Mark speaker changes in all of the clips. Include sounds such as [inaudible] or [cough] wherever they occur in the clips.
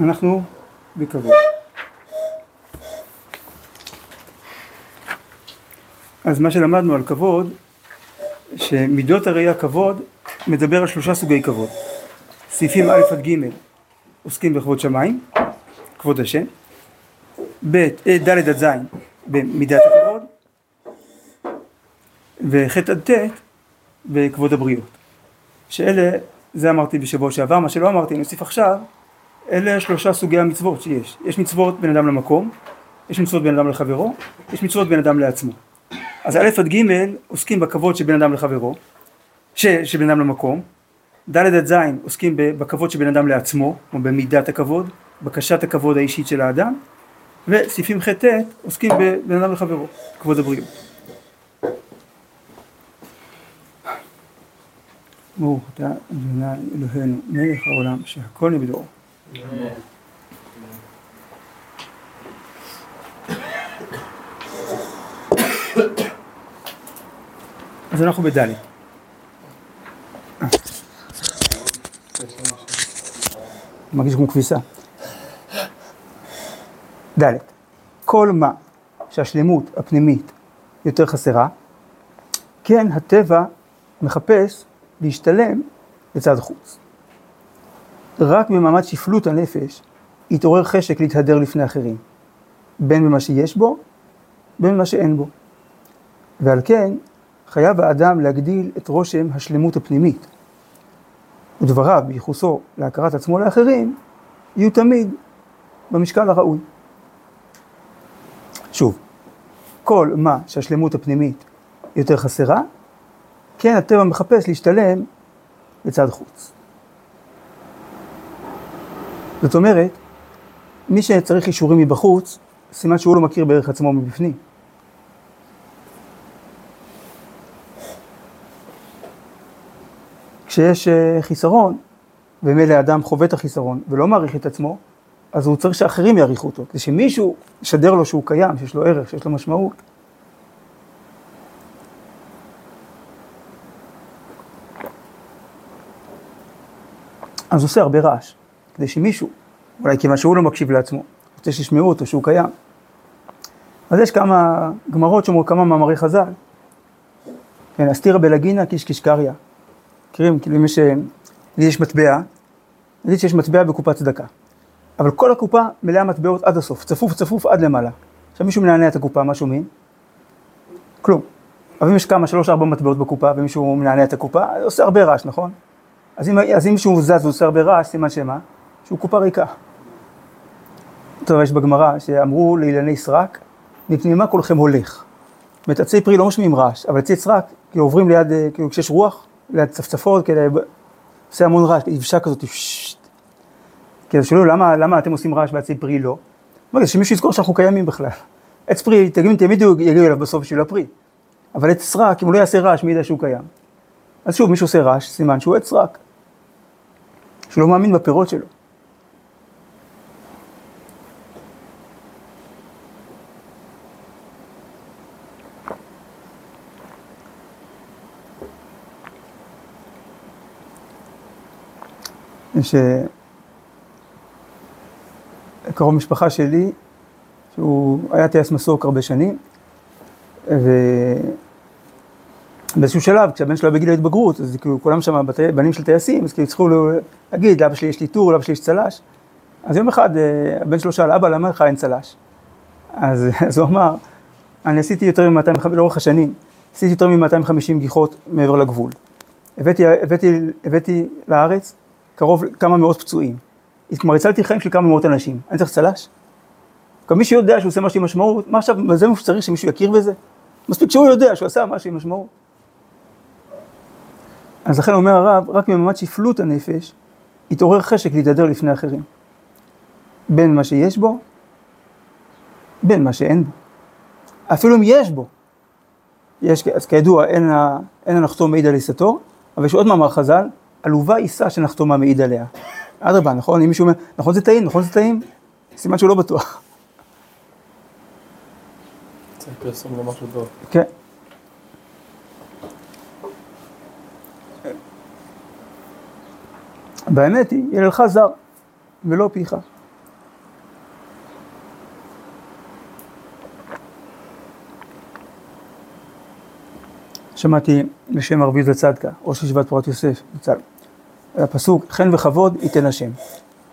Speaker 1: אנחנו בכבוד. אז מה שלמדנו על כבוד, שמידות הראייה כבוד מדבר על שלושה סוגי כבוד. סעיפים א' עד ג' עוסקים בכבוד שמיים, כבוד השם, ב', אה, ד' עד ז' במידת הכבוד, וח' עד ט' בכבוד הבריות. שאלה, זה אמרתי בשבוע שעבר, מה שלא אמרתי, אני אוסיף עכשיו, אלה שלושה סוגי המצוות שיש. יש מצוות בין אדם למקום, יש מצוות בין אדם לחברו, יש מצוות בין אדם לעצמו. אז א' עד ג' עוסקים בכבוד שבין אדם לחברו, ש, שבין אדם למקום, ד' עד ז' עוסקים בכבוד שבין אדם לעצמו, או במידת הכבוד, בקשת הכבוד האישית של האדם, וסעיפים ח' ט' עוסקים בבין אדם לחברו, כבוד הבריאות. ברוך אתה אדוני אלוהינו מלך העולם שהכל נבדור. אז אנחנו בדלית. מרגיש כמו כביסה. ד' כל מה שהשלמות הפנימית יותר חסרה, כן הטבע מחפש להשתלם לצד חוץ. רק במעמד שפלות הנפש יתעורר חשק להתהדר לפני אחרים, בין במה שיש בו, בין במה שאין בו. ועל כן חייב האדם להגדיל את רושם השלמות הפנימית. ודבריו בייחוסו להכרת עצמו לאחרים, יהיו תמיד במשקל הראוי. שוב, כל מה שהשלמות הפנימית יותר חסרה, כן הטבע מחפש להשתלם לצד חוץ. זאת אומרת, מי שצריך אישורים מבחוץ, סימן שהוא לא מכיר בערך עצמו מבפנים. כשיש אה, חיסרון, ומילא אדם חווה את החיסרון ולא מעריך את עצמו, אז הוא צריך שאחרים יעריכו אותו, כדי שמישהו ישדר לו שהוא קיים, שיש לו ערך, שיש לו משמעות. אז עושה הרבה רעש, כדי שמישהו, אולי כיוון שהוא לא מקשיב לעצמו, רוצה שישמעו אותו שהוא קיים. אז יש כמה גמרות שאומרות כמה מאמרי חז"ל. כן, אסתירא בלגינה קישקיש קריא. מכירים, כאילו אם יש, יש מטבע, נגיד שיש מטבע בקופת צדקה. אבל כל הקופה מלאה מטבעות עד הסוף, צפוף צפוף עד למעלה. עכשיו מישהו מנענע את הקופה, מה שומעים? כלום. אבל אם יש כמה, שלוש ארבע מטבעות בקופה, ומישהו מנענע את הקופה, זה עושה הרבה רעש, נכון? אז אם, אז אם מישהו זז ועושה הרבה רעש, סימן שמה? שהוא קופה ריקה. טוב, יש בגמרא שאמרו לאילני סרק, מפני מה כולכם הולך? זאת אומרת, עצי פרי לא משמיעים רעש, אבל עצי סרק, כאילו עוברים ליד, כאילו כשיש רוח, ליד צפצפות, כאלה, עושה המון רעש, יבשה כזאת, אז שאלו למה, אתם עושים רעש בעצי פרי לא? אמרתי, שמישהו יזכור שאנחנו קיימים בכלל. עץ פרי, תמיד יגיעו אליו בסוף בשביל הפרי. אבל עץ סרק, אם הוא לא יעשה רעש, מי ידע שהוא קיים? אז שוב, מישהו עושה רעש, סימן שהוא עץ סרק. שהוא לא מאמין בפירות שלו. יש קרוב משפחה שלי, שהוא היה טייס מסוק הרבה שנים, ובאיזשהו שלב, כשהבן שלו היה בגיל ההתבגרות, אז כאילו כולם שם בנים של טייסים, אז כאילו צריכו להגיד, לאבא שלי יש לי טור, לאבא שלי יש צל"ש. אז יום אחד אה, הבן שלו שאל, אבא, למה לך אין צל"ש? אז, [laughs] אז הוא אמר, אני עשיתי יותר מ-250, לאורך השנים, עשיתי יותר מ-250 גיחות מעבר לגבול. הבאתי, הבאתי, הבאתי לארץ קרוב כמה מאות פצועים. כלומר, הצלתי חיים של כמה מאות אנשים. אני צריך צל"ש? גם מי שיודע שהוא עושה משהו עם משמעות, מה עכשיו, זה מה שצריך שמישהו יכיר בזה? מספיק שהוא יודע שהוא עשה משהו עם משמעות. אז לכן אומר הרב, רק ממעמד שפלות הנפש, יתעורר חשק להתהדר לפני אחרים. בין מה שיש בו, בין מה שאין בו. אפילו אם יש בו. יש, אז כידוע, אין, אין הנחתום מעיד על עיסתו, אבל יש עוד מאמר חז"ל, עלובה עיסה שנחתומה מעיד עליה. אדרבה, נכון? אם מישהו אומר, נכון זה טעים, נכון זה טעים? סימן שהוא לא בטוח.
Speaker 2: זה פרסום למשהו טוב.
Speaker 1: כן. באמת היא, יללך זר, ולא פיך. שמעתי בשם ערבי זצדקה, ראש ישיבת פורת יוסף, בצלאל. הפסוק, חן וכבוד ייתן השם.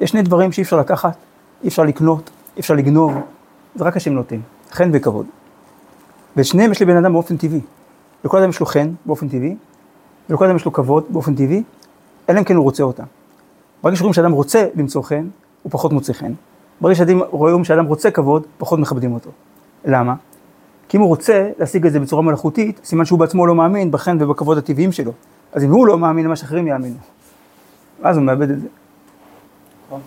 Speaker 1: יש שני דברים שאי אפשר לקחת, אי אפשר לקנות, אי אפשר לגנוב, זה רק השם נותן, חן וכבוד. ואת שניהם יש לבן אדם באופן טבעי. לכל אדם יש לו חן באופן טבעי, ולכל אדם יש לו כבוד באופן טבעי, אלא אם כן הוא רוצה אותם. ברגע שרואים שאדם רוצה למצוא חן, הוא פחות מוצא חן. ברגע שרואים שאדם רוצה כבוד, פחות מכבדים אותו. למה? כי אם הוא רוצה להשיג את זה בצורה מלאכותית, סימן שהוא בעצמו לא מאמין בחן ובכבוד הטבעיים שלו. אז אם הוא לא מאמין למה שאחרים יאמינו, אז הוא מאבד את זה.
Speaker 2: נכון.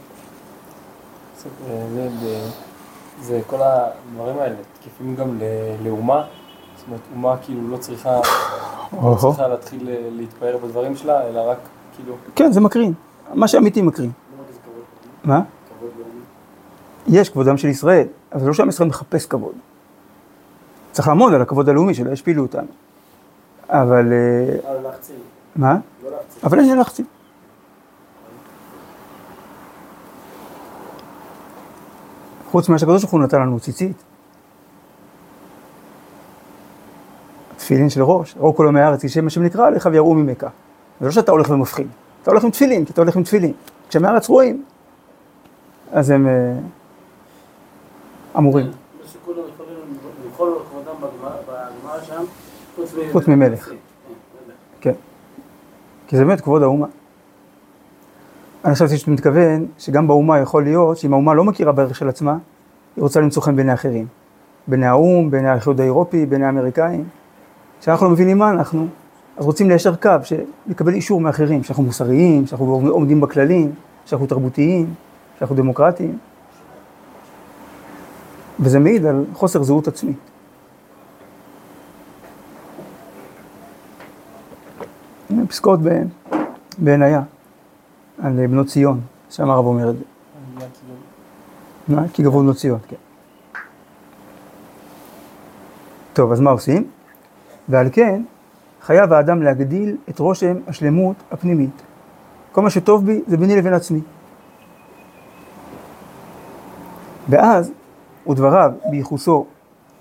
Speaker 2: זה, זה, זה כל הדברים האלה תקפים גם לאומה, זאת אומרת אומה כאילו לא צריכה, לא. צריכה להתחיל להתפאר בדברים שלה, אלא רק כאילו,
Speaker 1: כן, זה מקרין. מה שאמיתי מקרין. מה? יש כבודם של ישראל, אבל זה לא שעם ישראל מחפש כבוד. צריך לעמוד על הכבוד הלאומי, שלא ישפילו אותנו. אבל... אה, מה? אבל אין להחצין. חוץ ממה שהקדוש ברוך הוא נתן לנו ציצית. תפילין של ראש, ראו כל עמי הארץ, כי שם השם נקרא עליך ויראו ממך. זה לא שאתה הולך ומפחיד, אתה הולך עם תפילין, כי אתה הולך עם תפילין. כשעמי הארץ רואים, אז הם אה, אמורים,
Speaker 3: חוץ
Speaker 1: ממלך.
Speaker 3: כן,
Speaker 1: כן. כי זה באמת כבוד האומה. אני חשבתי שאתה מתכוון שגם באומה יכול להיות שאם האומה לא מכירה בערך של עצמה, היא רוצה למצוא חן בעיני אחרים. בעיני האו"ם, בעיני האיחוד האירופי, בעיני האמריקאים. כשאנחנו לא מבינים מה אנחנו, אז רוצים ליישר קו, לקבל אישור מאחרים, שאנחנו מוסריים, שאנחנו עומדים בכללים, שאנחנו תרבותיים, שאנחנו דמוקרטיים. וזה מעיד על חוסר זהות עצמית. פסקאות ב- בעינייה, על בנות ציון, שם הרב אומר את זה. מה? כי גברו בנות ציון, כן. טוב, אז מה עושים? ועל כן, חייב האדם להגדיל את רושם השלמות הפנימית. כל מה שטוב בי זה ביני לבין עצמי. ואז, ודבריו בייחוסו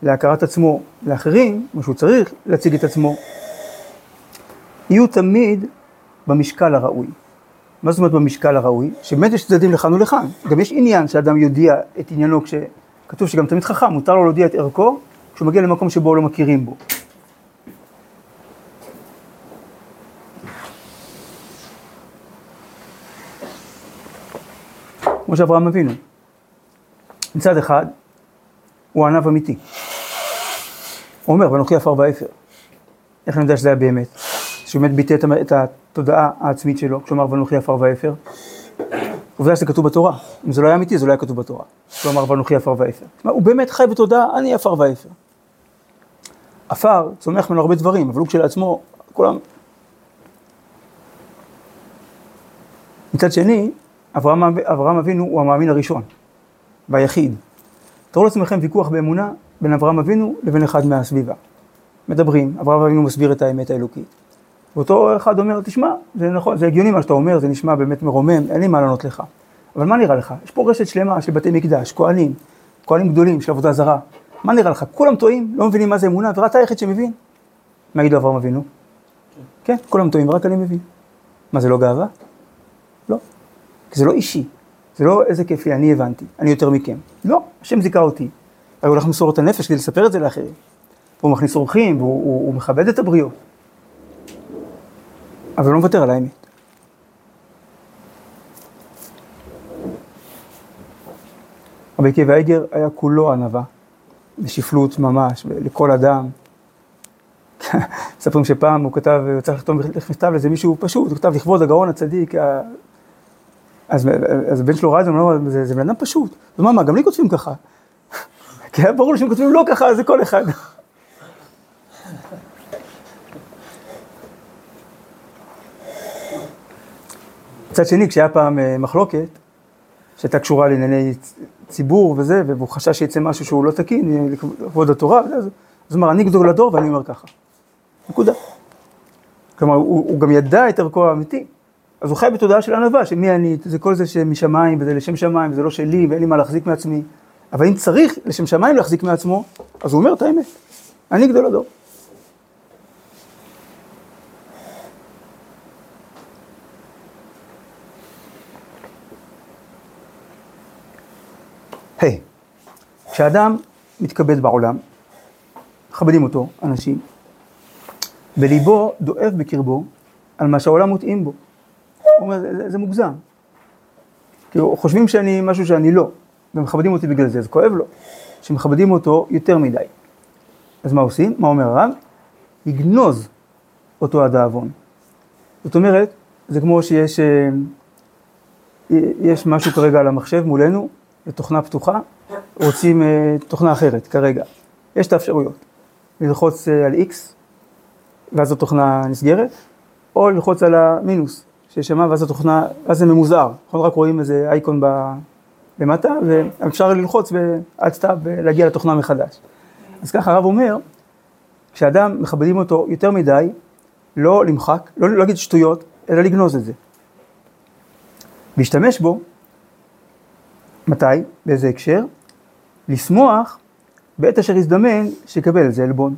Speaker 1: להכרת עצמו לאחרים, מה שהוא צריך להציג את עצמו, יהיו תמיד במשקל הראוי. מה זאת אומרת במשקל הראוי? שבאמת יש צדדים לכאן ולכאן. גם יש עניין שאדם יודיע את עניינו כשכתוב שגם תמיד חכם, מותר לו להודיע את ערכו כשהוא מגיע למקום שבו לא מכירים בו. כמו שאברהם אבינו. מצד אחד, הוא ענב אמיתי. הוא אומר, ואנוכי עפר ואפר. איך אני יודע שזה היה באמת? שהוא באמת ביטא את התודעה העצמית שלו, כשהוא אמר ואנוכי עפר ואפר. עובדה שזה כתוב בתורה. אם זה לא היה אמיתי, זה לא היה כתוב בתורה. אמר ואנוכי עפר ואפר. כלומר, הוא באמת חי בתודעה, אני עפר ואפר. עפר צומח ממנו הרבה דברים, אבל הוא כשלעצמו, כולם... מצד שני, אברהם, אברהם אבינו הוא המאמין הראשון והיחיד. תארו לעצמכם ויכוח באמונה בין אברהם אבינו לבין אחד מהסביבה. מדברים, אברהם אבינו מסביר את האמת האלוקית. ואותו אחד אומר, תשמע, זה נכון, זה הגיוני מה שאתה אומר, זה נשמע באמת מרומם, אין לי מה לענות לך. אבל מה נראה לך? יש פה רשת שלמה של בתי מקדש, כהנים, כהנים גדולים של עבודה זרה. מה נראה לך? כולם טועים, לא מבינים מה זה אמונה, ורק אתה היחיד שמבין. מה יגידו אברהם אבינו? כן, כולם טועים, רק אני מבין. מה, זה לא גאווה? לא. כי זה לא אישי. זה לא איזה כיף לי, אני הבנתי, אני יותר מכם. לא, השם זיכה אותי. הוא הולך למסור את הנפש כדי לספר את זה לאחרים. והוא מכניס אורחים, והוא הוא, הוא מכבד את הבריות. אבל לא מוותר על האמת. רבי עקיבא איגר היה כולו ענווה, בשפלות ממש, לכל אדם. [laughs] מספרים שפעם הוא כתב, הוא צריך לכתוב מכתב לאיזה מישהו פשוט, הוא כתב לכבוד הגאון הצדיק, אז, אז הבן שלו ראה את זה, הוא אומר, זה, בן אדם פשוט. אז מה, מה, גם לי כותבים ככה. [laughs] כי היה ברור שהם כותבים לא ככה, זה כל אחד. מצד שני, כשהיה פעם אה, מחלוקת, שהייתה קשורה לענייני ציבור וזה, והוא חשש שיצא משהו שהוא לא תקין, אה, לכבוד התורה, אז הוא אמר, אני גדול הדור ואני אומר ככה. נקודה. כלומר, הוא, הוא גם ידע את ערכו האמיתי. אז הוא חי בתודעה של ענווה, שמי אני, זה כל זה שמשמיים, וזה לשם שמיים, וזה לא שלי, ואין לי מה להחזיק מעצמי. אבל אם צריך לשם שמיים להחזיק מעצמו, אז הוא אומר את האמת. אני גדול הדור. היי, כשאדם מתכבד בעולם, מכבדים אותו, אנשים, וליבו דואב בקרבו על מה שהעולם מתאים בו. הוא אומר, זה, זה מוגזם. כאילו, חושבים שאני משהו שאני לא, ומכבדים אותי בגלל זה, זה כואב לו, שמכבדים אותו יותר מדי. אז מה עושים? מה אומר הרב? יגנוז אותו העוון. זאת אומרת, זה כמו שיש אה, יש משהו כרגע על המחשב מולנו, זו תוכנה פתוחה, רוצים אה, תוכנה אחרת כרגע. יש את האפשרויות. ללחוץ אה, על X, ואז התוכנה נסגרת, או ללחוץ על המינוס שם, ואז התוכנה, ואז זה ממוזער. אנחנו רק רואים איזה אייקון ב... למטה, ואפשר ללחוץ עד סתיו ולהגיע לתוכנה מחדש. אז ככה הרב אומר, כשאדם מכבדים אותו יותר מדי, לא למחק, לא להגיד לא שטויות, אלא לגנוז את זה. להשתמש בו, מתי? באיזה הקשר? לשמוח בעת אשר יזדמן שיקבל על זה עלבון.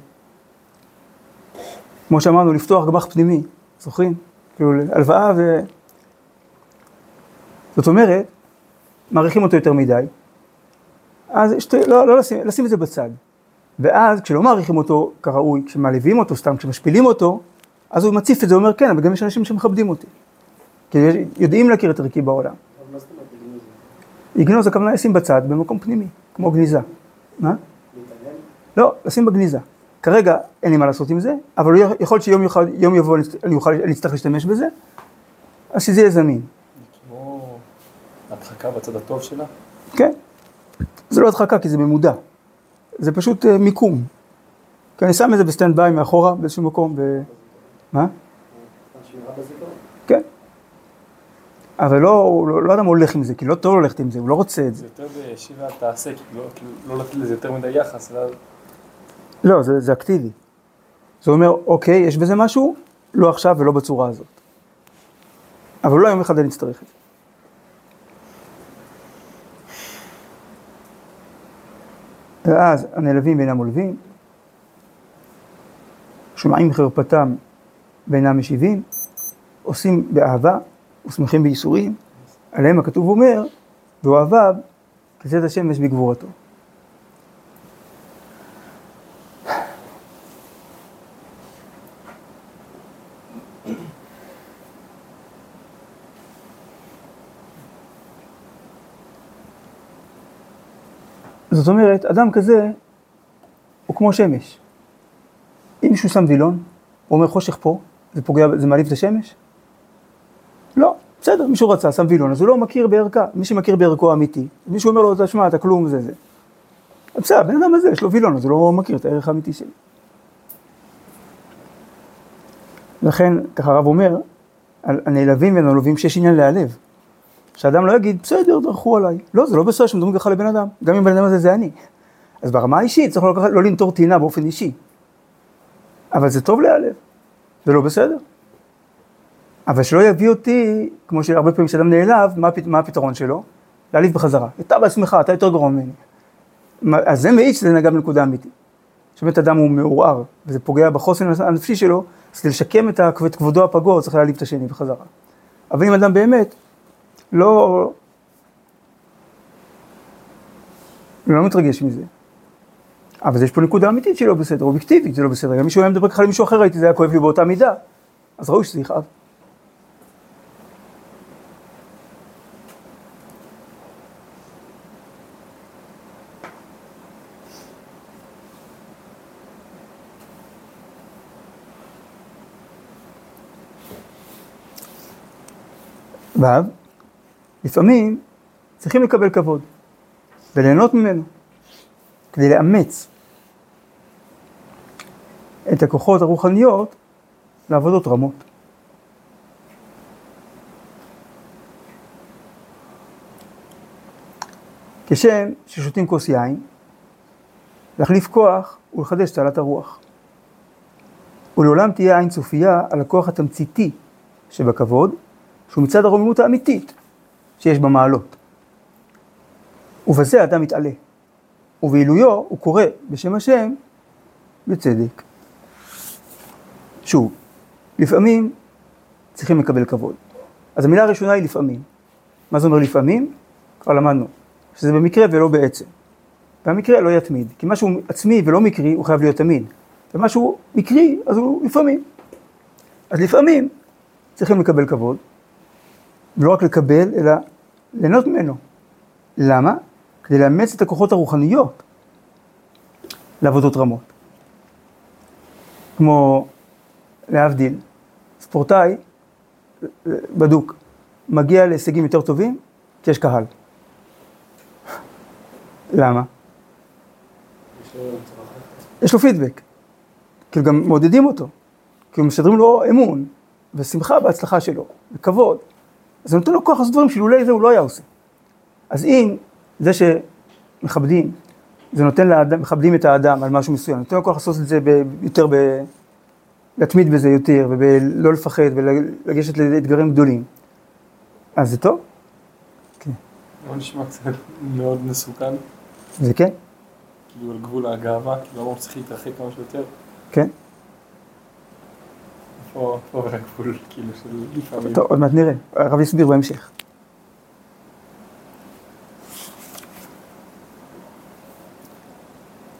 Speaker 1: כמו שאמרנו, לפתוח גמ"ח פנימי, זוכרים? כאילו הלוואה ו... זאת אומרת, מעריכים אותו יותר מדי, אז שת... לא, לא לשים, לשים את זה בצד. ואז כשלא מעריכים אותו כראוי, כשמעליבים אותו סתם, כשמשפילים אותו, אז הוא מציף את זה, הוא אומר כן, אבל גם יש אנשים שמכבדים אותי. כי יודעים להכיר את ערכי בעולם. לגנוז הכוונה לשים בצד במקום פנימי, כמו גניזה. מה? לא, לשים בגניזה. כרגע אין לי מה לעשות עם זה, אבל יכול להיות שיום יוכל, יום יבוא אני, אוכל, אני אצטרך להשתמש בזה, אז שזה יהיה זמין.
Speaker 2: כמו הדחקה בצד הטוב שלה?
Speaker 1: כן. זה לא הדחקה כי זה ממודע. זה פשוט uh, מיקום. כי אני שם את זה ב standby מאחורה באיזשהו מקום, ו... מה? כן. אבל לא, לא, לא אדם הולך עם זה, כי לא טוב ללכת עם זה, הוא לא רוצה את זה.
Speaker 2: זה יותר בישיבה תעשה, כאילו לא, לא לתת לזה יותר מדי יחס.
Speaker 1: לא, זה, זה אקטיבי. זה אומר, אוקיי, יש בזה משהו, לא עכשיו ולא בצורה הזאת. אבל לא יום אחד אני אצטרך את זה. ואז הנעלבים ואינם עולבים, שומעים חרפתם ואינם משיבים, עושים באהבה ושמחים בייסורים, עליהם הכתוב אומר, ואוהביו כצאת השמש בגבורתו. זאת אומרת, אדם כזה הוא כמו שמש. אם מישהו שם וילון, הוא אומר חושך פה, זה פוגע, זה מעליב את השמש? בסדר, מישהו רצה, שם וילון, אז הוא לא מכיר בערכה. מי שמכיר בערכו האמיתי, מישהו אומר לו, תשמע, אתה כלום, זה זה. בסדר, הבן אדם הזה, יש לו וילון, אז הוא לא מכיר את הערך האמיתי שלי. לכן, ככה הרב אומר, על הנעלבים והנעלבים שיש עניין להיעלב. שאדם לא יגיד, בסדר, דרכו עליי. לא, זה לא בסדר שמדברים ככה לבן אדם, גם אם בן אדם הזה זה אני. אז ברמה האישית צריך לא, לא לנטור טינה באופן אישי. אבל זה טוב להיעלב, זה לא בסדר. אבל שלא יביא אותי, כמו שהרבה פעמים כשאדם נעלב, מה, מה הפתרון שלו? להעליב בחזרה. אתה בעצמך, אתה יותר גרוע ממני. אז זה מעיד שזה נגע בנקודה אמיתית. שבאמת אדם הוא מעורער, וזה פוגע בחוסן הנפשי שלו, אז כדי לשקם את כבודו הפגוע, צריך להעליב את השני בחזרה. אבל אם אדם באמת לא, לא מתרגש מזה. אבל יש פה נקודה אמיתית שלא בסדר, אובייקטיבית זה לא בסדר. גם מישהו היה מדבר ככה למישהו אחר, הייתי, זה היה כואב לי באותה מידה. אז ראוי שזה יכאב. ו', לפעמים צריכים לקבל כבוד וליהנות ממנו, כדי לאמץ את הכוחות הרוחניות לעבודות רמות. כשם ששותים כוס יין, להחליף כוח ולחדש תעלת הרוח. ולעולם תהיה עין צופייה על הכוח התמציתי שבכבוד, שהוא מצד הרוממות האמיתית שיש במעלות. ובזה האדם מתעלה. ובעילויו הוא קורא בשם השם בצדק. שוב, לפעמים צריכים לקבל כבוד. אז המילה הראשונה היא לפעמים. מה זה אומר לפעמים? כבר למדנו. שזה במקרה ולא בעצם. והמקרה לא יתמיד, כי משהו עצמי ולא מקרי הוא חייב להיות תמיד. ומשהו מקרי, אז הוא לפעמים. אז לפעמים צריכים לקבל כבוד, ולא רק לקבל, אלא ליהנות ממנו. למה? כדי לאמץ את הכוחות הרוחניות לעבודות רמות. כמו, להבדיל, ספורטאי בדוק, מגיע להישגים יותר טובים, כי יש קהל. למה?
Speaker 2: יש לו
Speaker 1: פידבק. כאילו גם מעודדים אותו. כאילו משדרים לו אמון, ושמחה בהצלחה שלו, וכבוד. אז זה נותן לו כוח לעשות דברים שאילולא זה הוא לא היה עושה. אז אם זה שמכבדים, זה נותן לאדם, מכבדים את האדם על משהו מסוים, נותן לו כוח לעשות את זה ב, יותר, ב, להתמיד בזה יותר, ולא לפחד, ולגשת לאתגרים גדולים. אז זה טוב,
Speaker 2: לא נשמע קצת מאוד מסוכן,
Speaker 1: זה כן,
Speaker 2: כאילו על גבול הגאווה, כאילו אמרנו שצריך להתרחק כמה שיותר.
Speaker 1: כן.
Speaker 2: עובר הגבול, כאילו, של לפעמים.
Speaker 1: טוב, עוד מעט נראה, הרב יסביר בהמשך.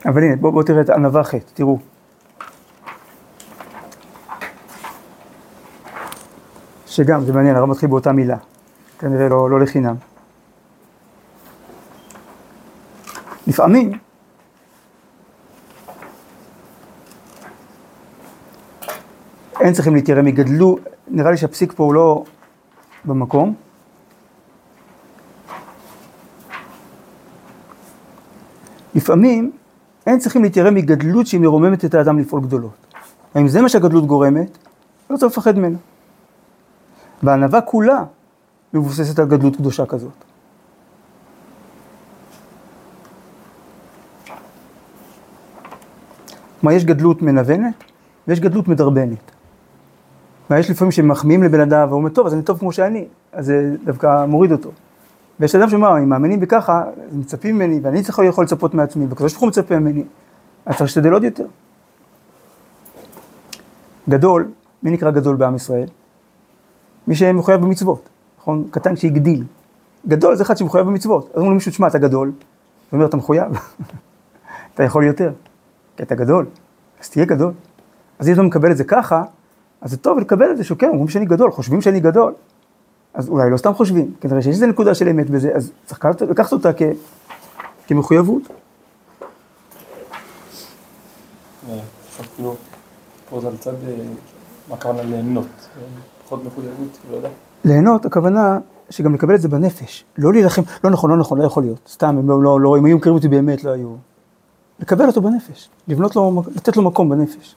Speaker 1: אבל הנה, בואו בוא תראה את ענווה ח', תראו. שגם, זה מעניין, הרב מתחיל באותה מילה. כנראה לא, לא לחינם. לפעמים, אין צריכים להתיירא מגדלו, נראה לי שהפסיק פה הוא לא במקום. לפעמים אין צריכים להתיירא מגדלות שהיא מרוממת את האדם לפעול גדולות. האם זה מה שהגדלות גורמת? לא צריך לפחד ממנו. והענווה כולה מבוססת על גדלות קדושה כזאת. כלומר, יש גדלות מנוונת ויש גדלות מדרבנת. כלומר, יש לפעמים שמחמיאים לבן אדם והוא אומר, טוב, אז אני טוב כמו שאני, אז זה דווקא מוריד אותו. ויש אדם שאומר, אם מאמינים בי ככה, מצפים ממני, ואני צריך יכול לצפות מעצמי, והקדוש ברוך מצפה ממני, אז צריך להשתדל עוד יותר. גדול, מי נקרא גדול בעם ישראל? מי שמחויב במצוות, נכון? קטן שהגדיל. גדול זה אחד שמחויב במצוות. אז אומרים למישהו, תשמע, אתה גדול. הוא אומר, אתה מחויב. [laughs] אתה יכול יותר, כי אתה גדול, אז תהיה גדול. אז אם אתה מקבל את זה ככה, אז זה טוב לקבל את זה שכן, אומרים שאני גדול, חושבים שאני גדול. אז אולי לא סתם חושבים, כנראה שיש איזה נקודה של אמת בזה, אז צריך לקחת- אותה כ... כמחויבות.
Speaker 2: עכשיו כאילו, פה זה על צד, מה הכוונה ליהנות? פחות מחויבות, לא יודע.
Speaker 1: ליהנות, הכוונה שגם לקבל את זה בנפש. לא להילחם, לא נכון, לא נכון, לא יכול להיות. סתם, הם לא, לא, לא, אם היו מכירים אותי באמת, לא היו. לקבל אותו בנפש, לבנות לו, לתת לו מקום בנפש.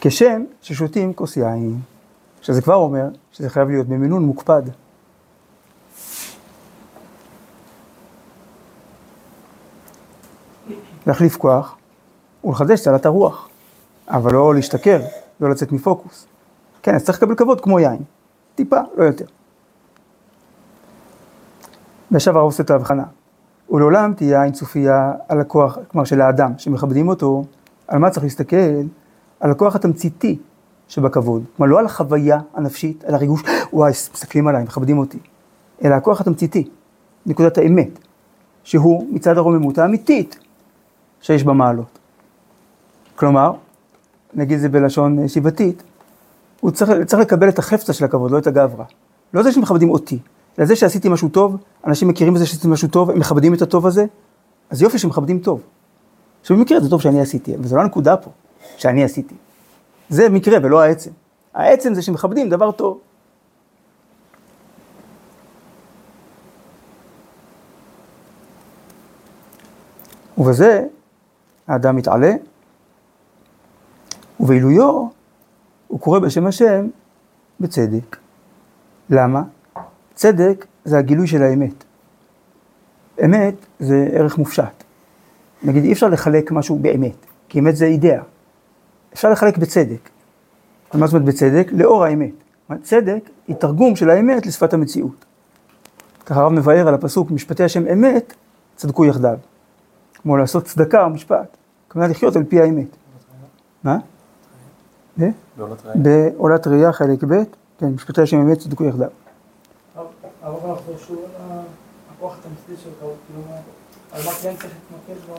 Speaker 1: כשם ששותים כוס יין, שזה כבר אומר שזה חייב להיות במינון מוקפד. להחליף כוח ולחדש צלת הרוח, אבל לא להשתכר, לא לצאת מפוקוס. כן, אז צריך לקבל כבוד כמו יין, טיפה, לא יותר. ועכשיו הרב עושה את ההבחנה. ולעולם תהיה עין צופייה על הכוח, כלומר של האדם, שמכבדים אותו, על מה צריך להסתכל? על הכוח התמציתי שבכבוד. כלומר, לא על החוויה הנפשית, על הריגוש, וואי, מסתכלים עליי, מכבדים אותי, אלא הכוח התמציתי, נקודת האמת, שהוא מצד הרוממות האמיתית שיש במעלות. כלומר, נגיד זה בלשון שיבתית, הוא צריך, צריך לקבל את החפצה של הכבוד, לא את הגברא. לא זה שמכבדים אותי, אלא זה שעשיתי משהו טוב, אנשים מכירים בזה שעשיתי משהו טוב, הם מכבדים את הטוב הזה, אז יופי שמכבדים טוב. עכשיו במקרה זה טוב שאני עשיתי, אבל זו לא הנקודה פה, שאני עשיתי. זה מקרה ולא העצם. העצם זה שמכבדים דבר טוב. ובזה האדם מתעלה, ובעילויו הוא קורא בשם השם בצדק. למה? צדק זה הגילוי של האמת. אמת זה ערך מופשט. נגיד אי אפשר לחלק משהו באמת, כי אמת זה אידאה. אפשר לחלק בצדק. מה זאת אומרת בצדק? לאור האמת. צדק היא תרגום של האמת לשפת המציאות. ככה הרב מבאר על הפסוק, משפטי השם אמת, צדקו יחדיו. כמו לעשות צדקה או משפט. כלומר לחיות על פי האמת. מה?
Speaker 2: בעולת ראייה.
Speaker 1: חלק ב', כן, משפטי השם אמת צדקו יחדיו.
Speaker 3: הרב אנחנו שוב על הכוח התמציתי של כבוד, כאילו, על מה כן צריך להתמקד ב...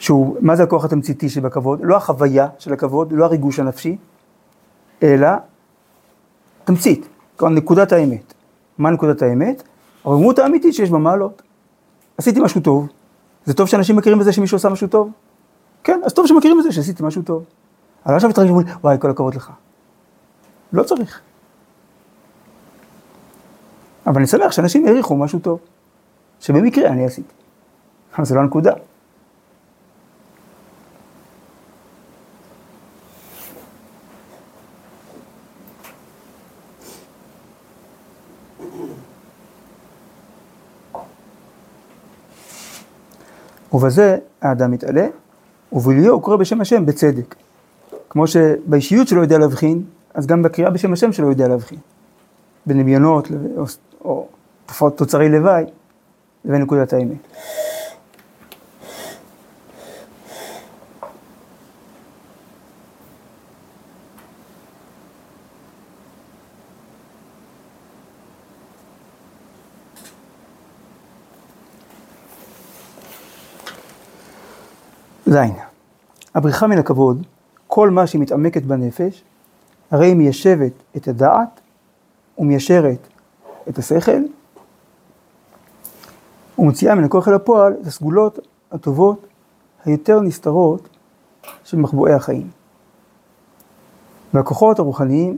Speaker 1: שהוא, מה זה הכוח התמציתי שבכבוד? לא החוויה של הכבוד, לא הריגוש הנפשי, אלא תמצית, כלומר נקודת האמת. מה נקודת האמת? הרוממות האמיתית שיש בה מעלות. עשיתי משהו טוב, זה טוב שאנשים מכירים בזה שמישהו עשה משהו טוב? כן, אז טוב שמכירים בזה שעשיתי משהו טוב. אבל עכשיו מתרגשים ואומרים, וואי, כל הכבוד לך. לא צריך. אבל אני שמח שאנשים העריכו משהו טוב, שבמקרה אני עשיתי. אבל זה לא הנקודה. ובזה האדם מתעלה, ובליאו הוא קורא בשם השם בצדק. כמו שבאישיות שלו יודע להבחין, אז גם בקריאה בשם השם שלו יודע להבחין. בין דמיונות או, או תופעות תוצרי לוואי לבין נקודת האמת. זין, הבריחה מן הכבוד, כל מה שהיא מתעמקת בנפש, הרי היא מיישבת את הדעת ומיישרת את השכל, ומוציאה מן הכוח אל הפועל את הסגולות הטובות היותר נסתרות של מחבואי החיים. והכוחות הרוחניים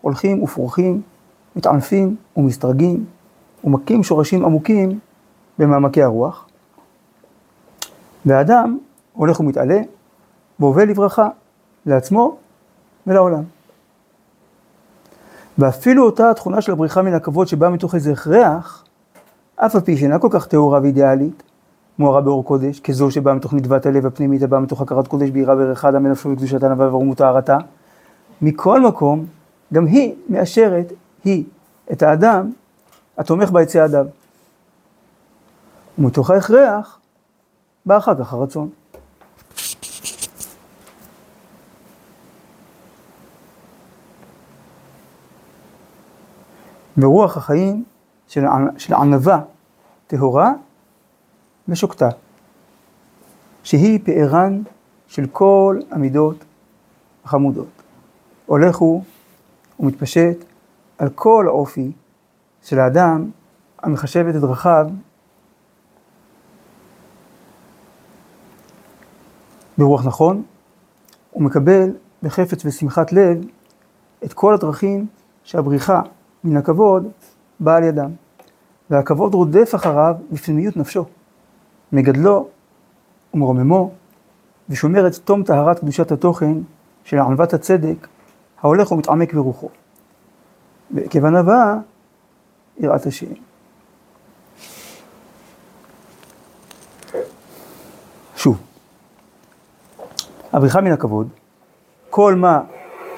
Speaker 1: הולכים ופורחים, מתענפים ומסתרגים, ומכים שורשים עמוקים במעמקי הרוח. והאדם הולך ומתעלה, והווה לברכה לעצמו ולעולם. ואפילו אותה התכונה של הבריחה מן הכבוד שבאה מתוך איזה הכרח, אף על פי שאינה כל כך טהורה ואידיאלית, מוארה באור קודש, כזו שבאה מתוך נדבת הלב הפנימית, הבאה מתוך הכרת קודש ביראה וערך אדם מנפשו וקדושת ענווה ורומות טהרתה. מכל מקום, גם היא מאשרת, היא, את האדם התומך ביציאדיו. ומתוך ההכרח, בא אחר כך הרצון. ורוח החיים של, של ענווה טהורה ושוקטה, שהיא פארן של כל המידות החמודות. הולך הוא ומתפשט על כל האופי של האדם המחשב את דרכיו ברוח נכון, ומקבל בחפץ ושמחת לב את כל הדרכים שהבריחה מן הכבוד באה על ידם. והכבוד רודף אחריו בפנימיות נפשו, מגדלו ומרוממו, ושומר את תום טהרת קדושת התוכן של ענוות הצדק ההולך ומתעמק ברוחו. ועקב ענווה, יראת השם. שוב, הבריחה מן הכבוד, כל מה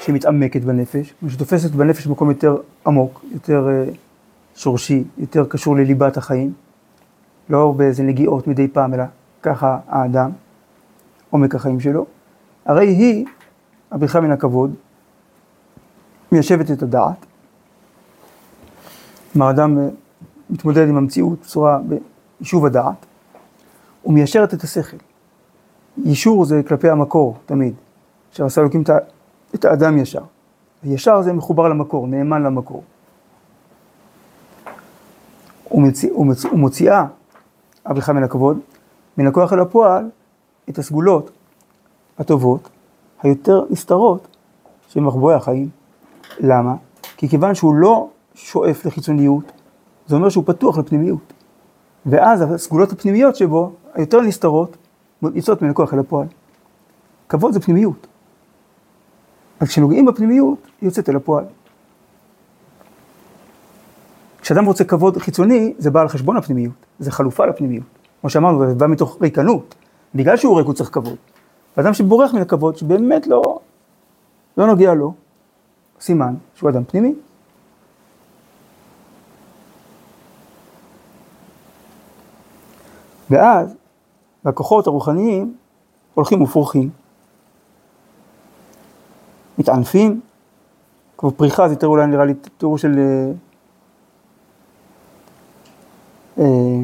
Speaker 1: שמתעמקת בנפש, שתופסת בנפש במקום יותר עמוק, יותר אה, שורשי, יותר קשור לליבת החיים, לא באיזה נגיעות מדי פעם, אלא ככה האדם, עומק החיים שלו, הרי היא, הבריחה מן הכבוד, מיישבת את הדעת. כלומר, האדם אה, מתמודד עם המציאות בצורה, ביישוב הדעת, ומיישרת את השכל. יישור זה כלפי המקור, תמיד. אשר אלוקים את את האדם ישר. וישר זה מחובר למקור, נאמן למקור. ומציא, ומציא, ומוציאה הבריחה מן הכבוד, מן הכוח אל הפועל, את הסגולות הטובות, היותר נסתרות של מחבואי החיים. למה? כי כיוון שהוא לא שואף לחיצוניות, זה אומר שהוא פתוח לפנימיות. ואז הסגולות הפנימיות שבו, היותר נסתרות, יוצאות מן הכוח אל הפועל. כבוד זה פנימיות. אז כשנוגעים בפנימיות, היא יוצאת אל הפועל. כשאדם רוצה כבוד חיצוני, זה בא על חשבון הפנימיות, זה חלופה לפנימיות. כמו שאמרנו, זה בא מתוך ריקנות. בגלל שהוא ריק הוא צריך כבוד. ואדם שבורח מן הכבוד, שבאמת לא, לא נוגע לו, סימן שהוא אדם פנימי. ואז, הכוחות הרוחניים הולכים ופורחים. מתענפים, כמו פריחה זה יותר אולי נראה לי תיאור של... אה, אה,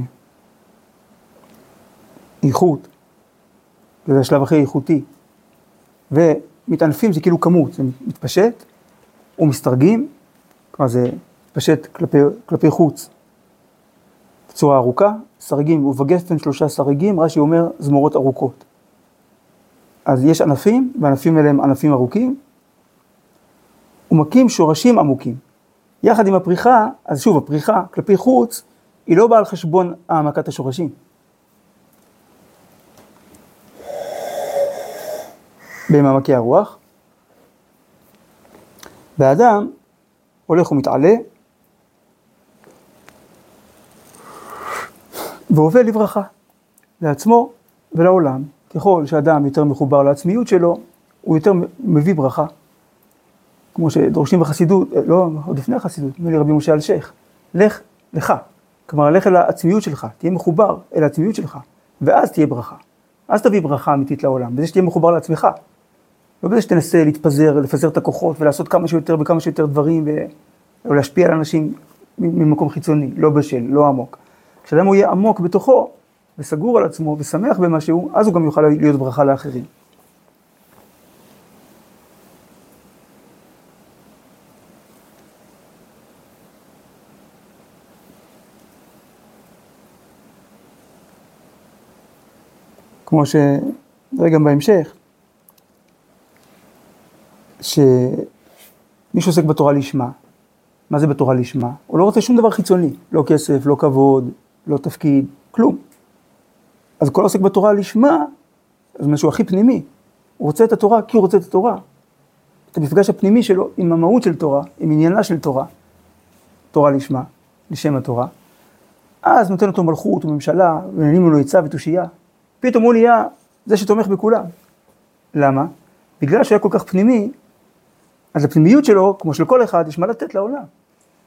Speaker 1: איכות, זה השלב הכי איכותי. ומתענפים זה כאילו כמות, זה מתפשט ומסתרגים, כלומר זה מתפשט כלפי, כלפי חוץ בצורה ארוכה, סרגים, ובגפן שלושה סרגים, רש"י אומר זמורות ארוכות. אז יש ענפים, והענפים האלה הם ענפים ארוכים, ומקים שורשים עמוקים. יחד עם הפריחה, אז שוב, הפריחה כלפי חוץ, היא לא באה על חשבון העמקת השורשים. במעמקי הרוח. והאדם הולך ומתעלה והווה לברכה לעצמו ולעולם. ככל שאדם יותר מחובר לעצמיות שלו, הוא יותר מביא ברכה. כמו שדורשים בחסידות, אה, לא, עוד לפני החסידות, נדמה לי רבי משה אלשיך, לך לך. כלומר, לך אל העצמיות שלך, תהיה מחובר אל העצמיות שלך, ואז תהיה ברכה. אז תביא ברכה אמיתית לעולם, בזה שתהיה מחובר לעצמך. לא בזה שתנסה להתפזר, לפזר את הכוחות ולעשות כמה שיותר וכמה שיותר דברים ולהשפיע על אנשים ממקום חיצוני, לא בשל, לא עמוק. כשאדם הוא יהיה עמוק בתוכו וסגור על עצמו ושמח במשהו, אז הוא גם יוכל להיות ברכה לאחרים. כמו שנראה גם בהמשך, שמי שעוסק בתורה לשמה, מה זה בתורה לשמה? הוא לא רוצה שום דבר חיצוני, לא כסף, לא כבוד, לא תפקיד, כלום. אז כל עוסק בתורה לשמה, זה משהו הכי פנימי. הוא רוצה את התורה כי הוא רוצה את התורה. את המפגש הפנימי שלו עם המהות של תורה, עם עניינה של תורה, תורה לשמה, לשם התורה. אז נותן אותו מלכות וממשלה, ונותנים לו עצה ותושייה. פתאום הוא נהיה זה שתומך בכולם. למה? בגלל שהוא היה כל כך פנימי, אז הפנימיות שלו, כמו של כל אחד, יש מה לתת לעולם.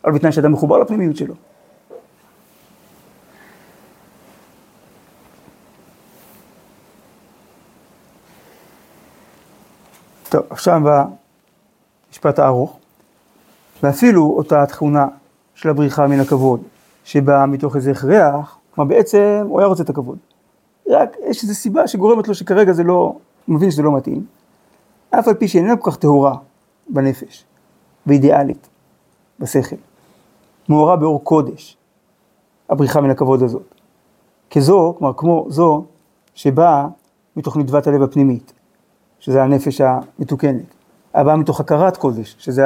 Speaker 1: אבל בתנאי שאדם מחובר לפנימיות שלו. טוב, עכשיו במשפט הארוך, ואפילו אותה תכונה של הבריחה מן הכבוד, שבאה מתוך איזה הכרח, כלומר בעצם הוא היה רוצה את הכבוד. רק יש איזו סיבה שגורמת לו שכרגע זה לא, הוא מבין שזה לא מתאים, אף על פי שאיננה כל כך טהורה בנפש, ואידיאלית, בשכל. מאורה באור קודש, הבריחה מן הכבוד הזאת. כזו, כלומר כמו זו שבאה מתוך נדבת הלב הפנימית, שזה הנפש המתוקנת, הבאה מתוך הכרת קודש, שזה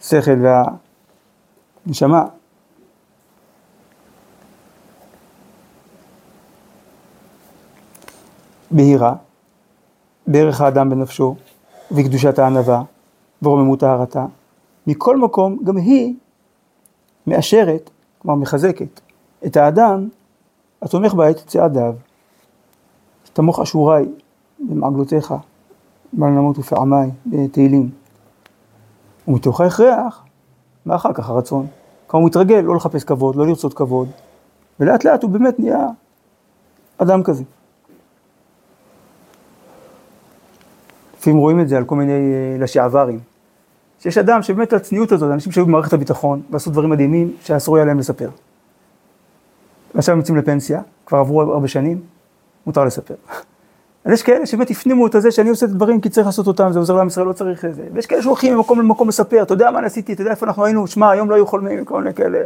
Speaker 1: השכל והנשמה. בהירה, בערך האדם בנפשו, וקדושת הענווה, ורוממות טהרתה. מכל מקום, גם היא מאשרת, כלומר מחזקת, את האדם התומך בה את צעדיו. תמוך אשורי במעגלותיך, בל נמות ופעמי, בתהילים. ומתוך ההכרח, ואחר כך הרצון. כלומר הוא מתרגל לא לחפש כבוד, לא לרצות כבוד, ולאט לאט הוא באמת נהיה אדם כזה. לפעמים רואים את זה על כל מיני אה, לשעברים. שיש אדם שבאמת הצניעות הזאת, אנשים שהיו במערכת הביטחון ועשו דברים מדהימים שאסור היה להם לספר. ועכשיו הם יוצאים לפנסיה, כבר עברו הרבה שנים, מותר לספר. אז יש כאלה שבאמת הפנימו את הזה שאני עושה את הדברים כי צריך לעשות אותם, זה עוזר לעם ישראל, לא צריך את זה. ויש כאלה שהולכים ממקום למקום לספר, אתה יודע מה אני עשיתי, אתה יודע איפה אנחנו היינו, שמע, היום לא היו חולמים, כל מיני כאלה.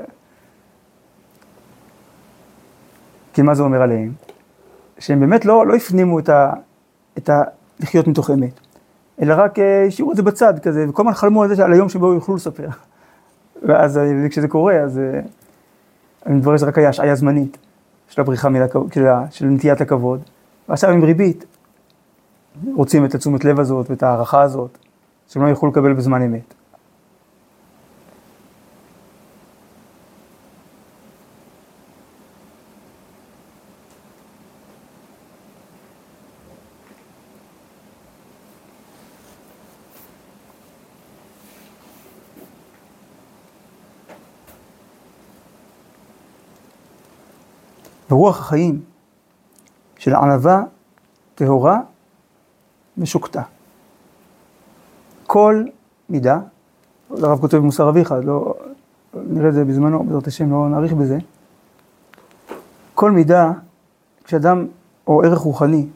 Speaker 1: כי מה זה אומר עליהם? שהם באמת לא, לא הפנימו את ה... את ה לחיות מתוך אמת. אלא רק אה, השאירו את זה בצד כזה, וכל הזמן חלמו על זה, על היום שבו יוכלו לספר. ואז אה, כשזה קורה, אז אה, אני מתברר שזה רק היה השעיה זמנית של הבריחה מלכבוד, של, של נטיית הכבוד. ועכשיו עם ריבית, רוצים את התשומת לב הזאת ואת ההערכה הזאת, שהם לא יוכלו לקבל בזמן אמת. ברוח החיים של ענווה טהורה ושוקטה. כל מידה, הרב כותב במוסר אביך, לא, נראה את זה בזמנו, בעזרת השם לא נאריך בזה. כל מידה, כשאדם, או ערך רוחני,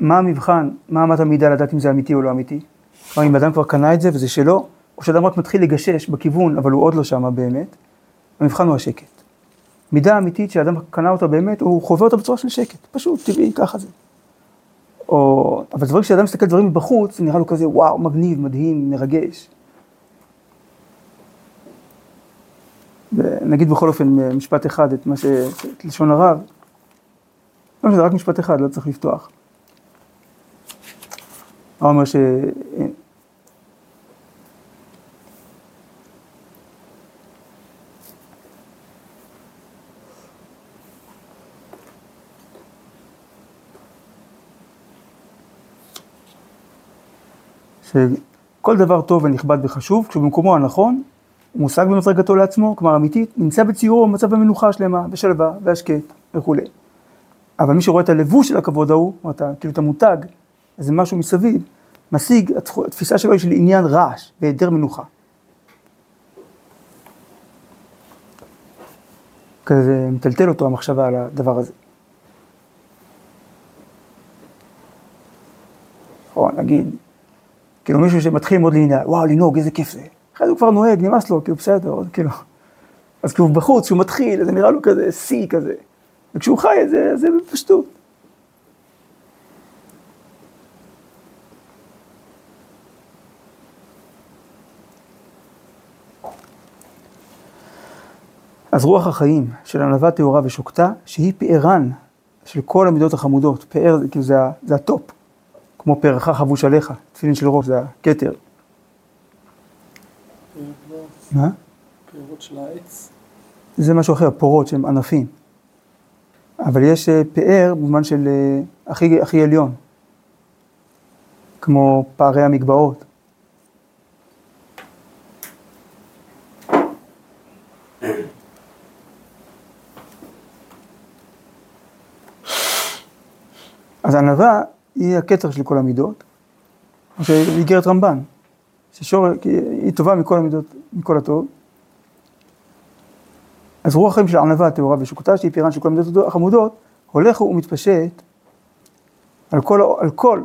Speaker 1: מה המבחן, מה אמת המידה לדעת אם זה אמיתי או לא אמיתי? כלומר, אם אדם כבר קנה את זה וזה שלו, או שאדם רק מתחיל לגשש בכיוון, אבל הוא עוד לא שמה באמת, המבחן הוא השקט. מידה אמיתית שאדם קנה אותה באמת, הוא חווה אותה בצורה של שקט, פשוט, טבעי, ככה זה. או, אבל דברים שאדם מסתכל דברים מבחוץ, נראה לו כזה, וואו, מגניב, מדהים, מרגש. נגיד בכל אופן משפט אחד את מה ש... את לשון הרב. לא זה רק משפט אחד, לא צריך לפתוח. הוא אומר ש... שכל דבר טוב ונכבד וחשוב, כשהוא במקומו הנכון, מושג במדרגתו לעצמו, כלומר אמיתית, נמצא בציורו במצב המנוחה שלמה, בשלווה, והשקט וכולי. אבל מי שרואה את הלבוש של הכבוד ההוא, או את, כאילו את המותג, איזה משהו מסביב, משיג, התפיסה שלו היא של עניין רעש והיעדר מנוחה. כזה מטלטל אותו המחשבה על הדבר הזה. או נגיד, כאילו מישהו שמתחיל ללמוד לעניין, וואו, לנהוג, איזה כיף זה. אחרי זה הוא כבר נוהג, נמאס לו, כאילו בסדר, כאילו. אז כאילו בחוץ, כשהוא מתחיל, זה נראה לו כזה שיא כזה. וכשהוא חי את זה, זה בפשטות. אז רוח החיים של ענווה טהורה ושוקטה, שהיא פארן של כל המידות החמודות. פאר כאילו זה, זה ה top, כמו פארך חבוש עליך, תפילין של ראש, זה הכתר. מה?
Speaker 2: פירות של העץ.
Speaker 1: זה משהו אחר, פארות שהם ענפים. אבל יש אה, פאר במובן של אה, הכי, הכי עליון, כמו פארי המגבעות. אז ענווה היא הקצר של כל המידות, זה איגרת רמב"ן, ששור, היא טובה מכל המידות, מכל הטוב. אז רוח החיים של ענווה, טהורה ושוקותה, שהיא פירן של כל המידות החמודות, הולך ומתפשט על כל, על כל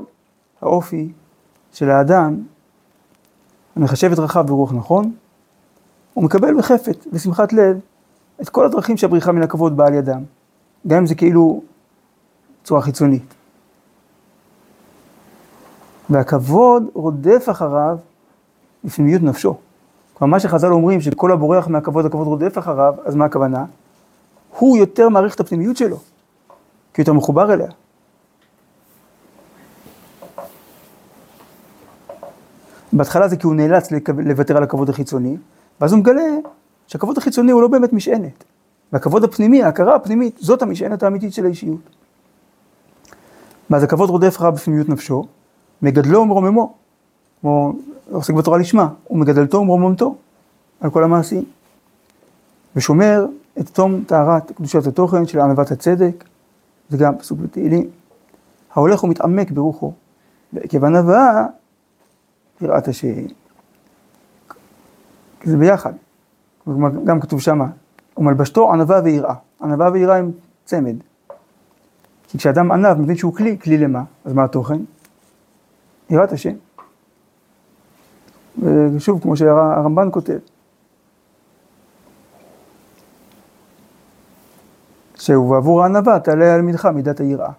Speaker 1: האופי של האדם, המחשב את רחב ברוח נכון, הוא מקבל בחפת, בשמחת לב, את כל הדרכים שהבריחה מן הכבוד באה על ידם, גם אם זה כאילו צורה חיצונית. והכבוד רודף אחריו בפנימיות נפשו. כלומר, מה שחז"ל אומרים שכל הבורח מהכבוד, הכבוד רודף אחריו, אז מה הכוונה? הוא יותר מעריך את הפנימיות שלו, כי הוא יותר מחובר אליה. בהתחלה זה כי הוא נאלץ לוותר על הכבוד החיצוני, ואז הוא מגלה שהכבוד החיצוני הוא לא באמת משענת. והכבוד הפנימי, ההכרה הפנימית, זאת המשענת האמיתית של האישיות. ואז הכבוד רודף אחריו בפנימיות נפשו, מגדלו ומרוממו, כמו עוסק בתורה לשמה, ומגדלתו ומרוממתו על כל המעשים. ושומר את תום טהרת קדושת התוכן של ענוות הצדק, זה גם פסוק בתהילים, ההולך ומתעמק ברוחו, ועקב ענווה, יראת השם. זה ביחד, גם כתוב שמה, ומלבשתו ענווה ויראה, ענווה ויראה הם צמד. כי כשאדם ענב מבין שהוא כלי, כלי למה? אז מה התוכן? יראת השם. ושוב, כמו שהרמב"ן כותב, שבעבור הענווה תעלה על מידך מידת היראה.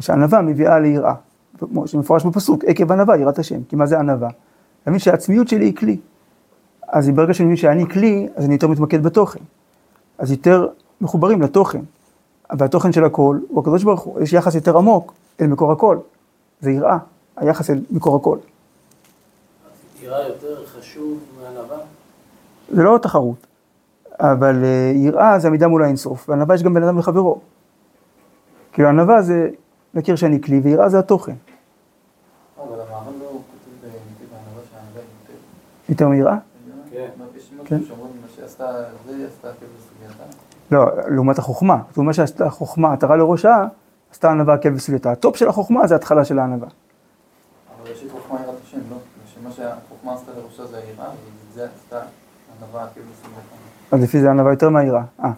Speaker 1: שענווה מביאה ליראה, כמו שמפורש בפסוק, עקב ענווה יראת השם, כי מה זה ענווה? מבין שהעצמיות שלי היא כלי. אז ברגע שאני מבין שאני כלי, אז אני יותר מתמקד בתוכן. אז יותר מחוברים לתוכן. והתוכן של הכל הוא הקדוש ברוך הוא, יש יחס יותר עמוק אל מקור הכל, זה יראה. היחס אל מקור הכל.
Speaker 4: יראה יותר חשוב מענווה?
Speaker 1: זה לא תחרות, אבל אה, יראה זה עמידה מול האינסוף, וענווה יש גם בן אדם לחברו. כאילו ענווה זה להכיר שאני כלי, ויראה זה התוכן.
Speaker 2: אבל המערב לא כותב בענווה שהענווה היא
Speaker 1: יותר מיראה?
Speaker 4: כן.
Speaker 1: כן.
Speaker 2: כאילו.
Speaker 1: לא, לעומת החוכמה. זאת אומרת שעשתה החוכמה, עטרה לראשה, עשתה ענווה עקב וסביבתה. הטופ של החוכמה זה התחלה של הענווה.
Speaker 2: חוכמה יראת השם, לא? שמה
Speaker 5: שהחוכמה עשתה לראשה זה היראה, ואת זה עשתה ענווה כאילו לך.
Speaker 1: אז לפי זה ענווה יותר מהיראה. אה,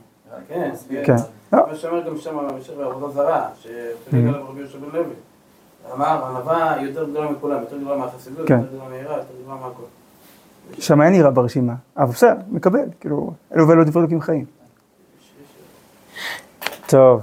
Speaker 4: כן,
Speaker 1: כן. לא,
Speaker 4: מה שאומר גם שם בהמשך בעבודה זרה, שפליג עליו רבי יהושע בן לוי. אמר, ענווה יותר גדולה מכולם, יותר גדולה מהחסידות,
Speaker 1: כן.
Speaker 4: יותר גדולה מהיראה, יותר גדולה מהכל.
Speaker 1: שם אין יראה ברשימה. אבל בסדר, מקבל, כאילו, אלו ואלו דברי אלוקים חיים. טוב.